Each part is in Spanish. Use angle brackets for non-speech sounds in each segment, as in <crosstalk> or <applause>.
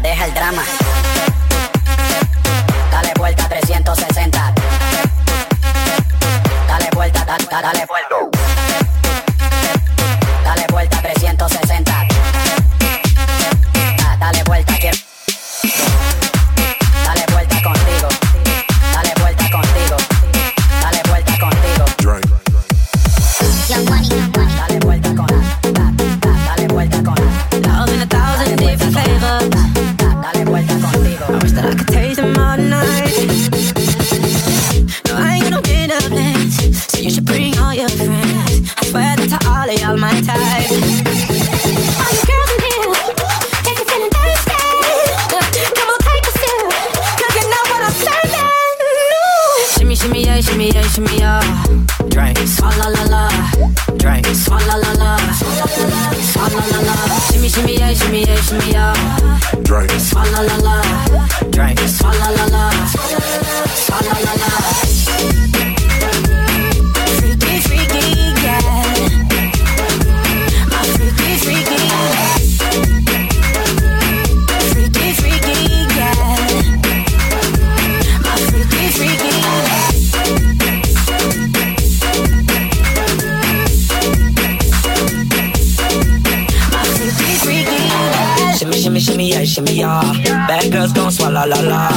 deja el drama. Dale vuelta 360. Dale vuelta, dale, dale vuelta. Shimmy, yeah, shimmy. Bad girls gon' swallow la la.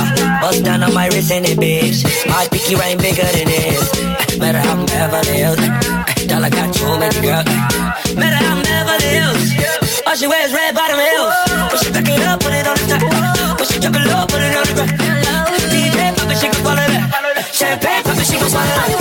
Bust down on my wrist and it, bitch. My pinky ring bigger than this. Matter how I'm Beverly Hills. Dollar got too many girls. Matter how I'm Beverly Hills. All she wears red bottom heels. When she back it up, put it on the top. When she drop it low, put it on the ground. DJ pop it, she gon' swallow that. Champagne pop it, she gon' swallow All that.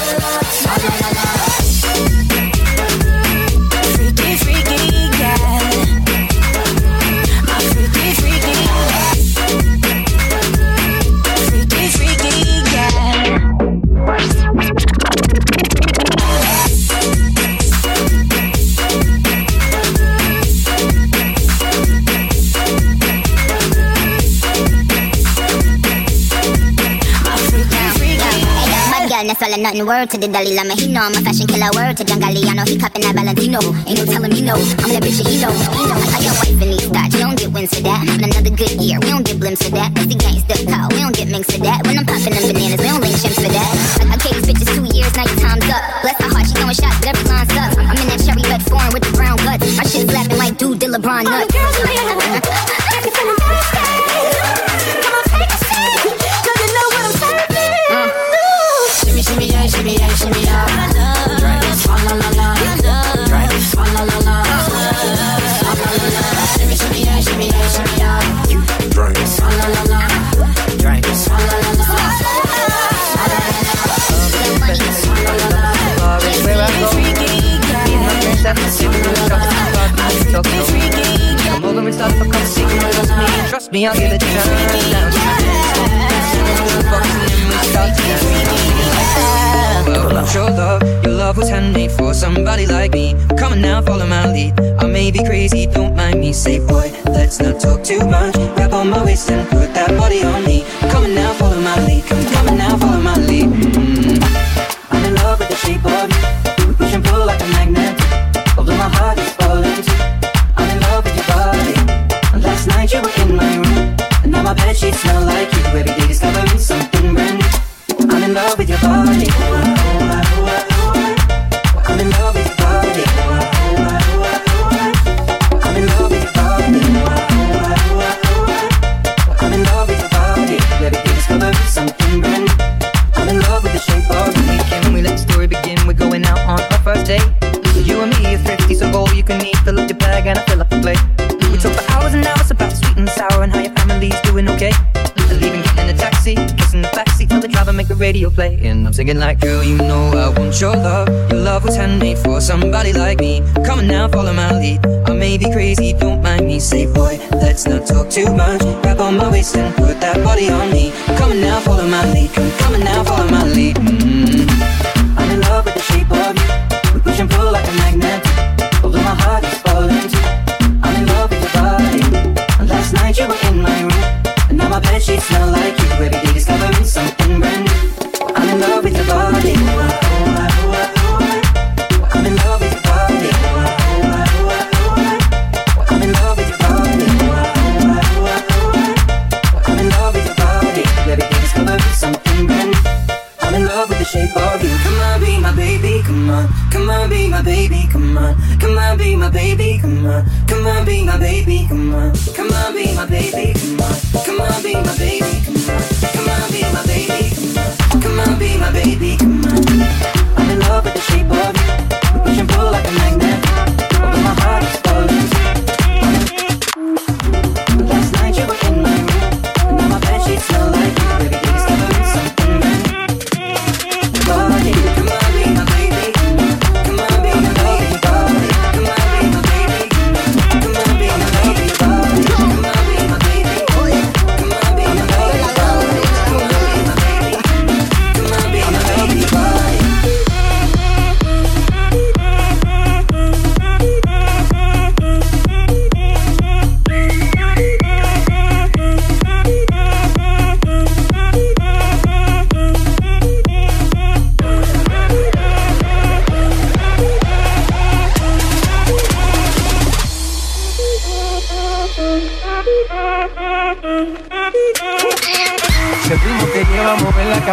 Bad girl, that's all or nothing. Word to the Dalai Lama, he know I'm a fashion killer. Word to John Galliano, he cupping that Valentino. Ain't no telling me no, I'm that bitch that he know. He know. I got your wife in these thoughts, you don't get wins for that. But another good year, we don't get blimps for that. The gangsta call, we don't get minks for that. When I'm popping them bananas, we don't link chimps for that. I, I gave these bitches two years, now your time's up. Bless my heart, she throwing shots, but every line sucks. I'm in that cherry red foreign with the brown guts. My shit slapping like dude, did LeBron nuts. The girls <laughs> I'll give it to. Well, sure love, your love was handmade for somebody like me. Come on now, follow my lead. I may be crazy, don't mind me. Say, boy, let's not talk too much. Grab on my waist and put that body on me. Come on now, follow my lead. Come on now, follow my lead. Smell like you. Every day discovering something brand new. I'm in love with your body. still playing. I'm singing like, girl, you know I want your love. Your love was handmade for somebody like me. Come on now, follow my lead. I may be crazy, don't mind me. Say, boy, let's not talk too much. Grab on my waist and put that body on me. Come on now, follow my lead. Come, come on now, follow my lead. Mm-hmm. I'm in love with the shape of you. We push and pull like a magnet. Although my heart is falling too. I'm in love with your body. Last night you were in my room, and now my bed sheets smell like you. Every day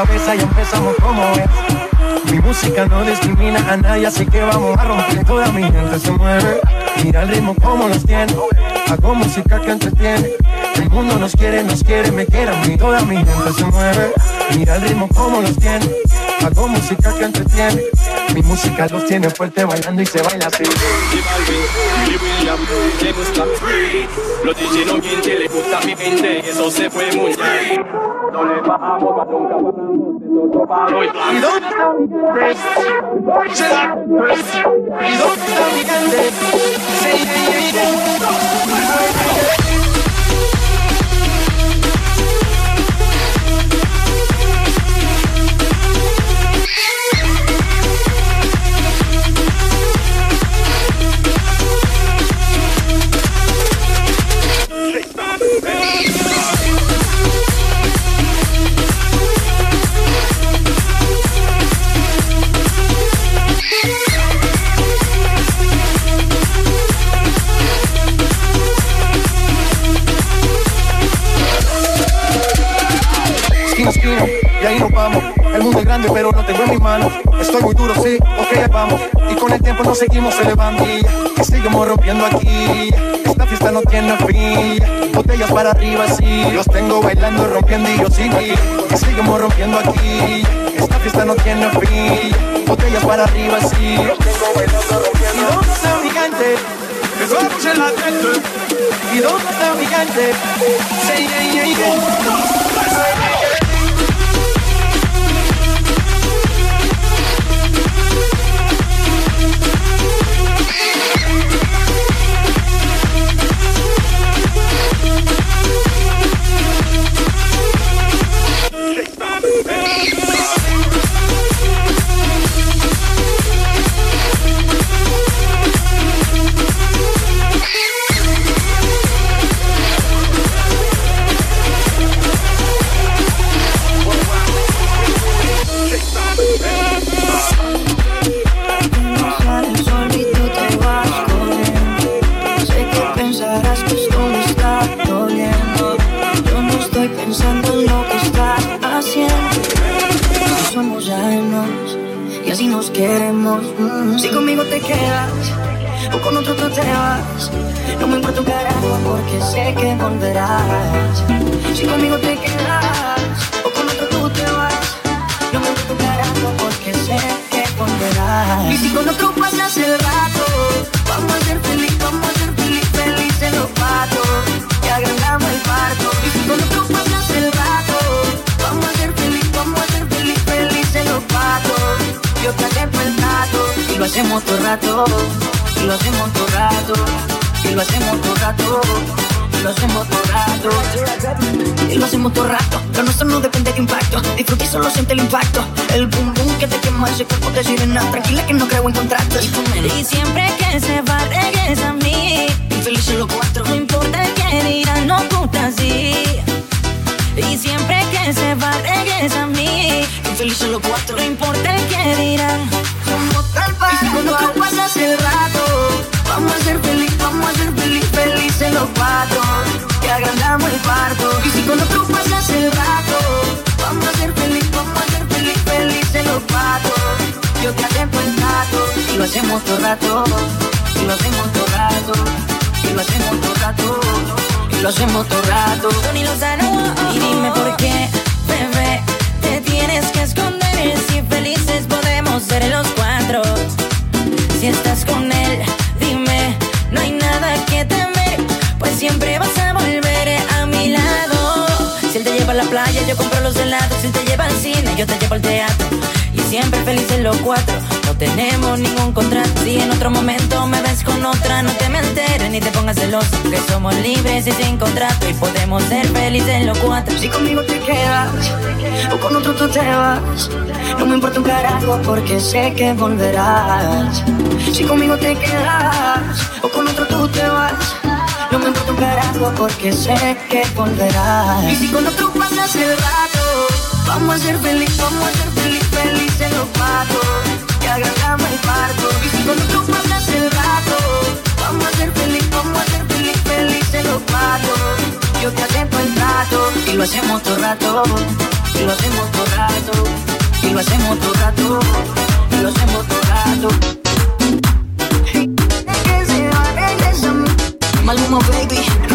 y empezamos como es. Mi música no discrimina a nadie, así que vamos a romper. Toda mi gente se mueve. Mira el ritmo como los tiene. Hago música que entretiene. El mundo nos quiere, nos quiere, me quiere a. Toda mi gente se mueve. Mira el ritmo como los tiene. Hago música que entretiene. Mi música los tiene fuerte bailando y se baila así. Le gusta Los DJ no mienten, le gusta mi eso se fue muy bien No le bajamos, nunca bajamos, es otro palo y ¿Y dónde está mi gente? Será. ¿Y dónde está mi gente? Pero tengo en mis manos. Estoy muy duro, sí, ok, vamos. Y con el tiempo nos seguimos elevando. Y seguimos rompiendo aquí. Esta fiesta no tiene fin. Botellas para arriba, sí. Los tengo bailando, rompiendo y yo sigo. Y seguimos rompiendo aquí. Esta fiesta no tiene fin. Botellas para arriba, sí. Los tengo bailando, rompiendo. ¿Y está gente? La tête. ¿Y dónde está mi gente? Sí. Un carajo porque sé que volverás. Si conmigo te quedas o con otro tú te vas. No me un carajo porque sé que volverás. Y si con otro pasas el rato, vamos a ser feliz, vamos a ser feliz, felices los patos. Que agrandamos el parto. Y si con otro pasas el rato, vamos a ser feliz, vamos a ser feliz, felices los patos. Yo te el trato y lo hacemos todo rato. Y lo hacemos todo rato. Y lo hacemos todo rato. Y lo hacemos todo rato. Y lo hacemos todo rato. Lo nuestro no depende de impacto. Disfruta y solo siente el impacto. El boom boom que te quema ese cuerpo te sirena. Tranquila que no creo en contratos. Y siempre que se va, regresa a mí. Infelices los cuatro. No importa el que dirán, no gusta así. Y siempre que se va, regresa a mí. Infelices los cuatro. No importa el que dirán. Somos tal para otro pasas el rato, vamos a ser feliz, vamos a ser feliz, felices los cuatro. Que agrandamos el parto. Y si con otro pasas el rato, vamos a ser feliz, vamos a ser feliz, felices los cuatro. Yo te acepto el trato y lo hacemos todo rato, y lo hacemos todo rato, y lo hacemos todo rato, y lo hacemos todo rato. Tony Lozano, y dime por qué, bebé, te tienes que esconder. Si felices podemos ser los cuatro. Si estás con él, pues siempre vas a volver a mi lado. Si él te lleva a la playa, yo compro los helados. Si él te lleva al cine, yo te llevo al teatro. Y siempre felices los cuatro, tenemos ningún contrato. Si en otro momento me ves con otra, no te me alteres ni te pongas celoso. Que somos libres y sin contrato y podemos ser felices los cuatro. Si conmigo te quedas o con otro tú te vas, no me importa un carajo porque sé que volverás. Si conmigo te quedas o con otro tú te vas, no me importa un carajo porque sé que volverás. Y si con otro pasas el rato, vamos a ser feliz, vamos a ser feliz, felices los cuatro. Y si con otro pasas el rato, vamos a ser feliz, vamos a ser feliz, felices los cuatro. Yo te acepto el trato y lo hacemos todo rato, y lo hacemos todo rato, y lo hacemos todo rato, y lo hacemos todo rato. Maluma, baby.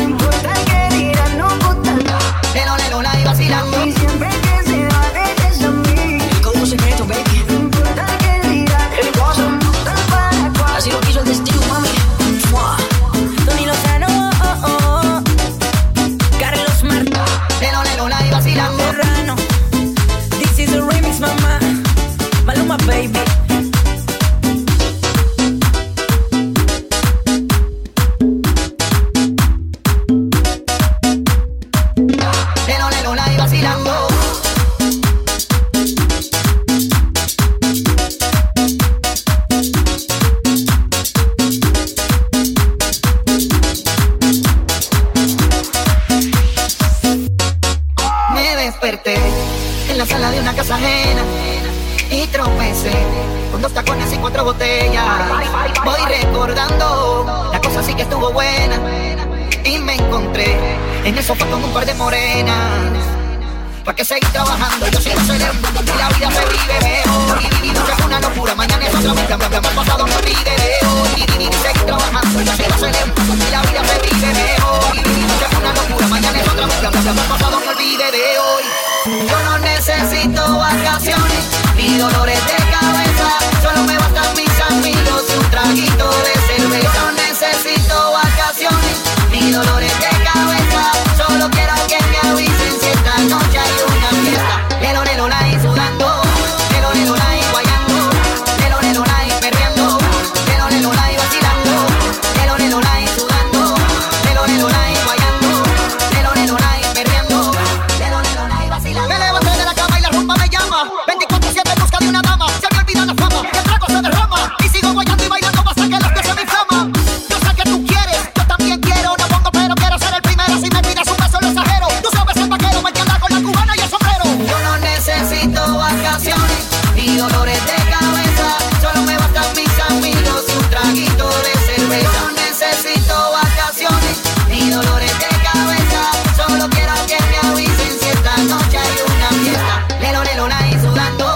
¿Para qué seguir trabajando? Yo sigo celebrando y la vida se vive mejor. Y, y, y, noche es una locura, mañana es otra vez. Me me pasado, me olvide de hoy. Y, seguir trabajando, yo sigo celebrando y la vida se vive mejor. Y, y, noche es una locura, mañana es otra vez. Me me pasado, me olvide de hoy. Yo no necesito vacaciones ni dolores de cabeza. Lelo, lelo, la y sudando.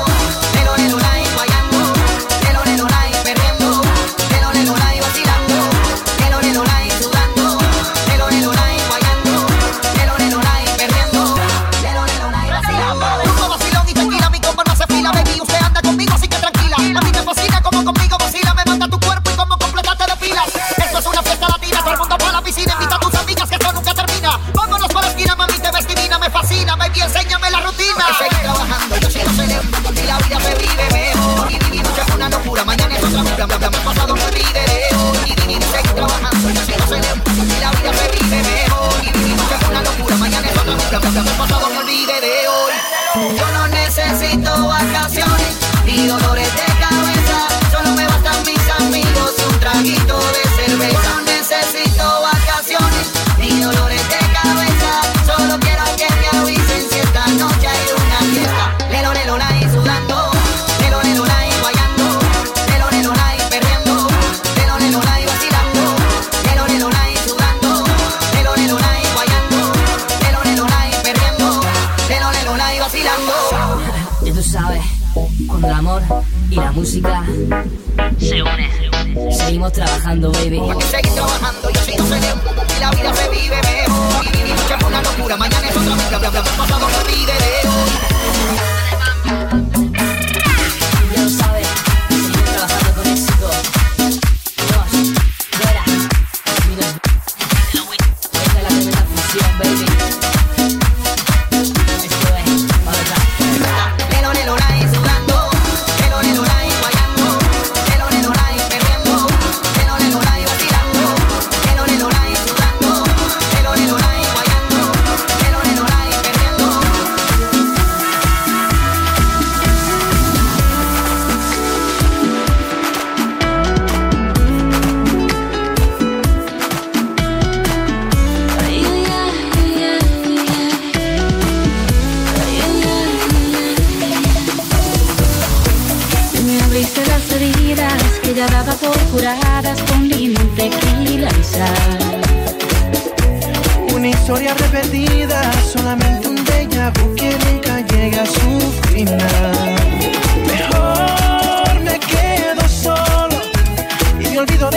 la música se une. Seguimos trabajando, baby. Aquí seguir trabajando y así no se Y la vida se vive mejor. Y vivir una locura. Mañana es otra locura. Bla, bla, bla. Pasado no olvide de. olvido de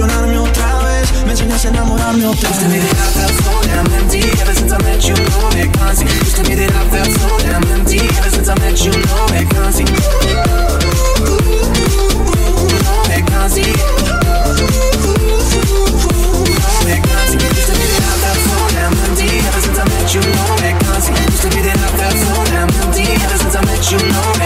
ilusionarme otra vez, me enseñas a enamorarme otra vez. Used to be that I felt so damn empty ever since I met you, no vacancy. Used to be that felt so damn empty ever since I met you, no vacancy. No vacancy. No vacancy. Used to be that felt so damn empty ever since I met you, no vacancy. Used to be that felt so damn empty ever since I met you.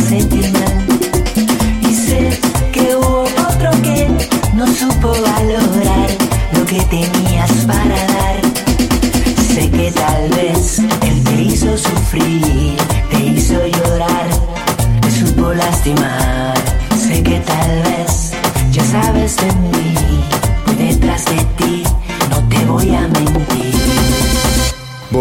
sentir mal dices que hubo otro que no supo valorar lo que tenías para dar. Sé que tal vez él te hizo sufrir te hizo llorar te supo lastimar. Sé que tal vez ya sabes de mí detrás de ti no te voy a mentir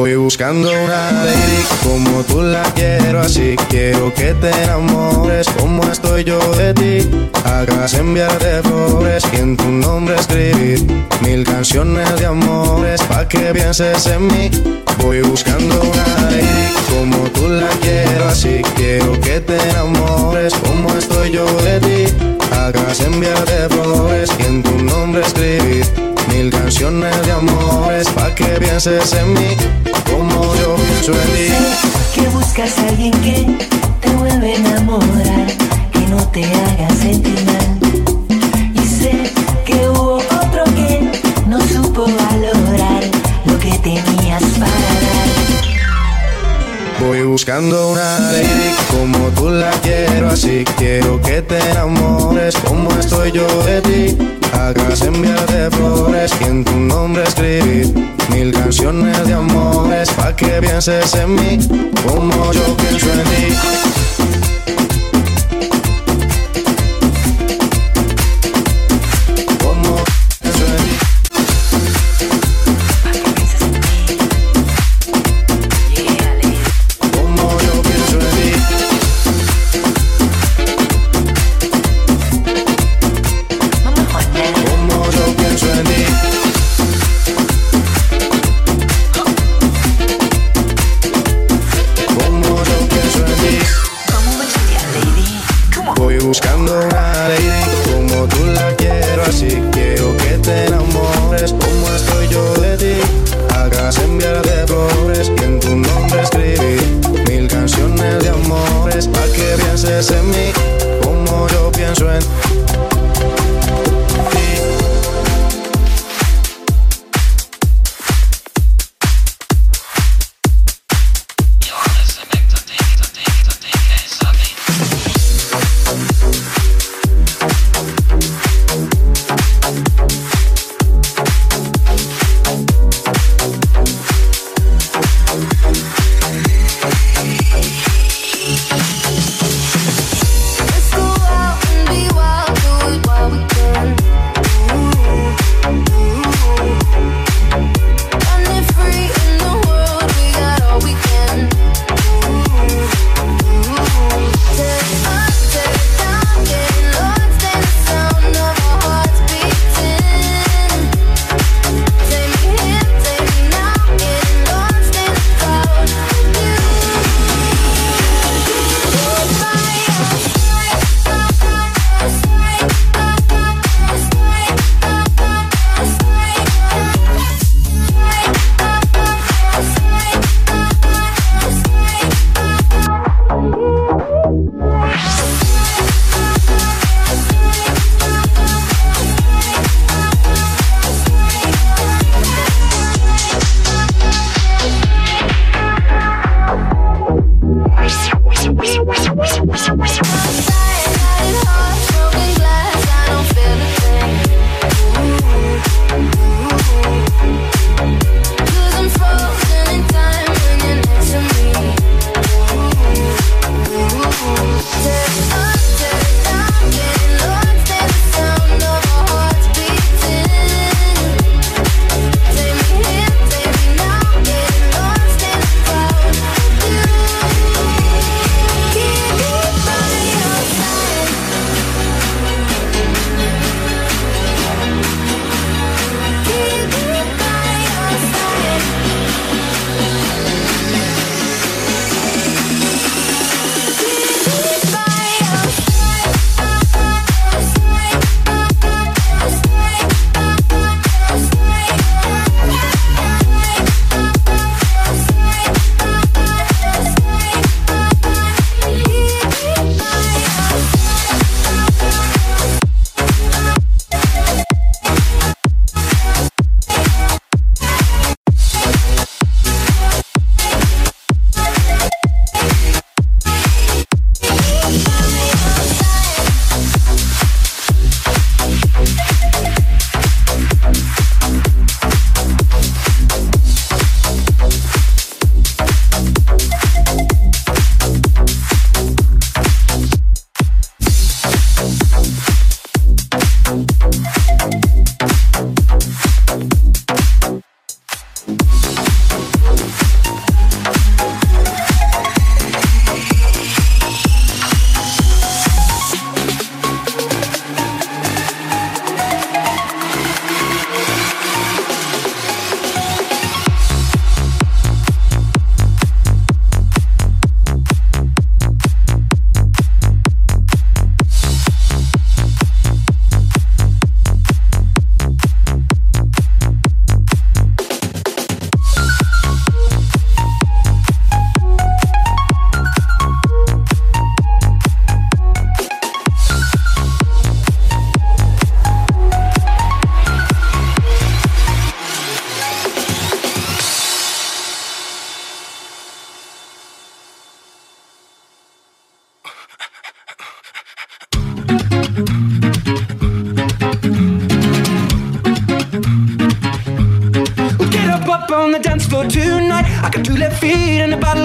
buscando una lady como tú la quiero así quiero que te enamores. Como estoy yo de ti hagas enviarte flores y en tu nombre escribir mil canciones de amores pa que pienses en mí. Voy buscando una lady como tú la quiero así quiero que te enamores. Como estoy yo de ti hagas enviarte flores y en tu nombre escribir mil canciones de amores pa que pienses en mí como yo pienso en ti Que buscas a alguien que te vuelve a enamorar, que no te haga sentir mal. Y sé que hubo otro que no supo valorar lo que tenías para. Voy buscando una lady como tú la quiero así quiero que te enamores. Como estoy yo de ti hagas enviarte flores y en tu nombre escribir mil canciones de amores pa que pienses en mí como yo pienso en ti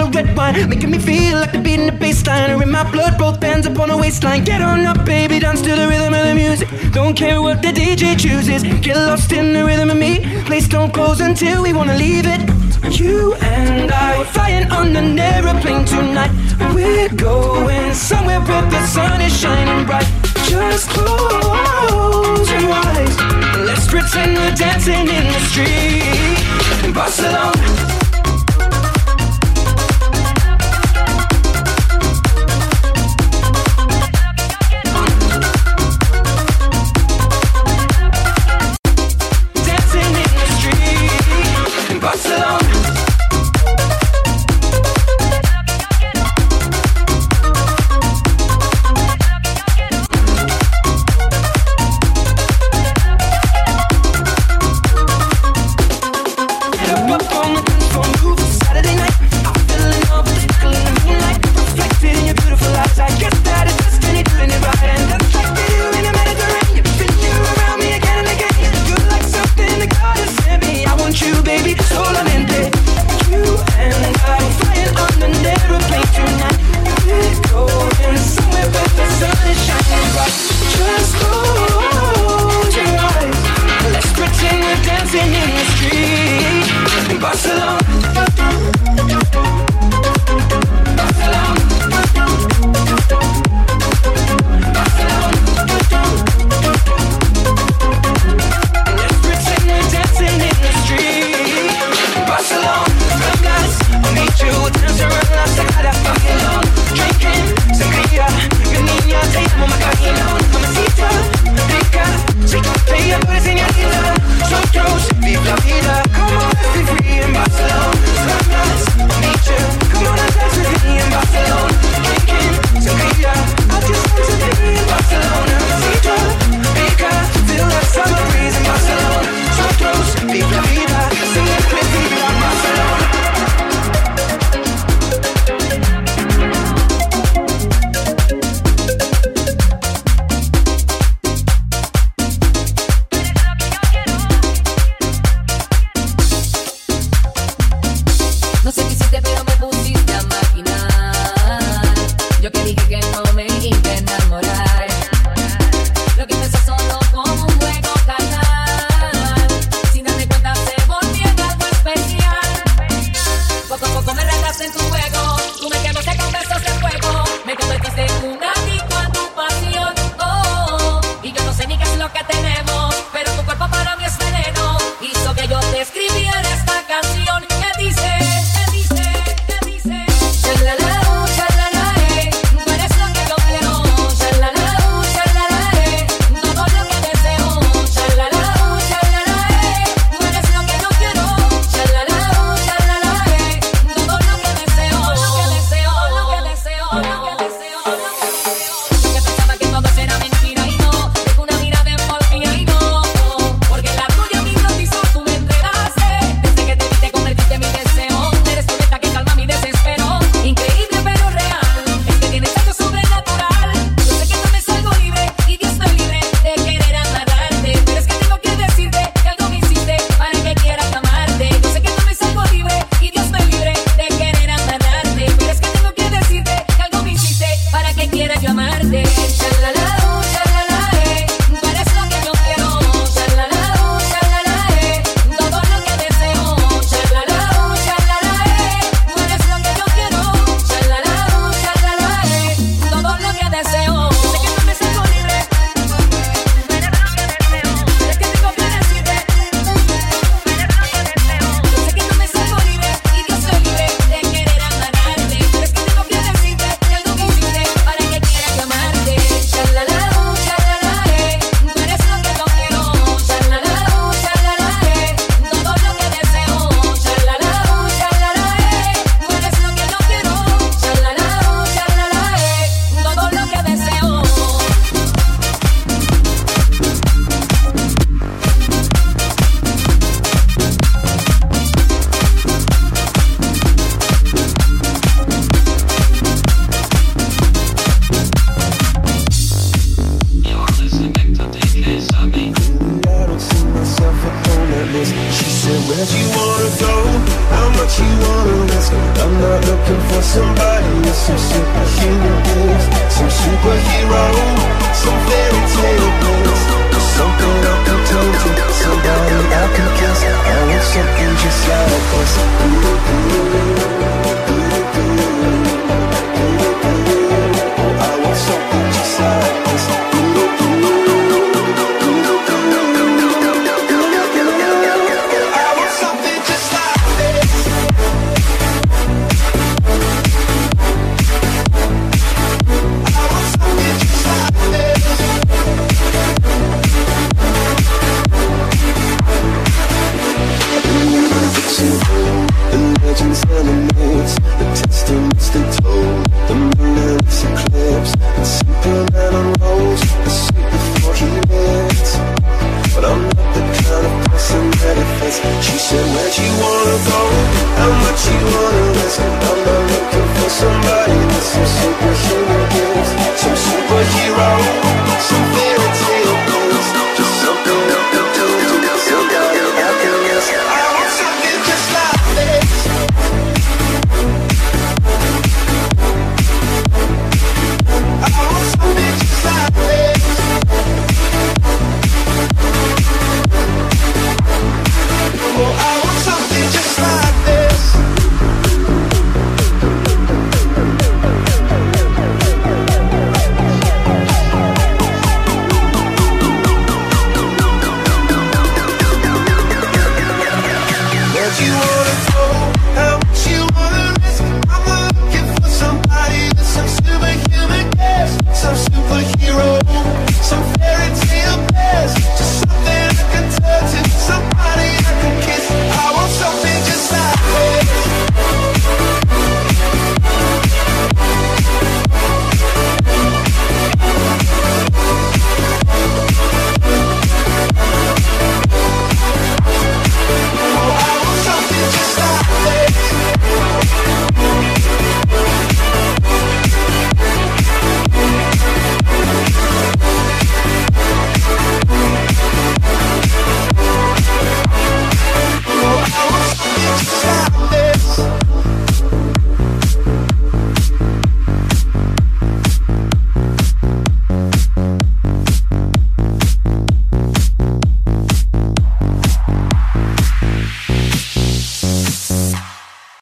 of red wine, making me feel like the beat in the bass line. Or in my blood, both bands up on the waistline. Get on up, baby, dance to the rhythm of the music. Don't care what the DJ chooses. Get lost in the rhythm of me. Place don't close until we wanna leave it. You and I were flying on an aeroplane tonight. We're going somewhere where the sun is shining bright. Just close your eyes. Let's pretend we're dancing in the street in Barcelona.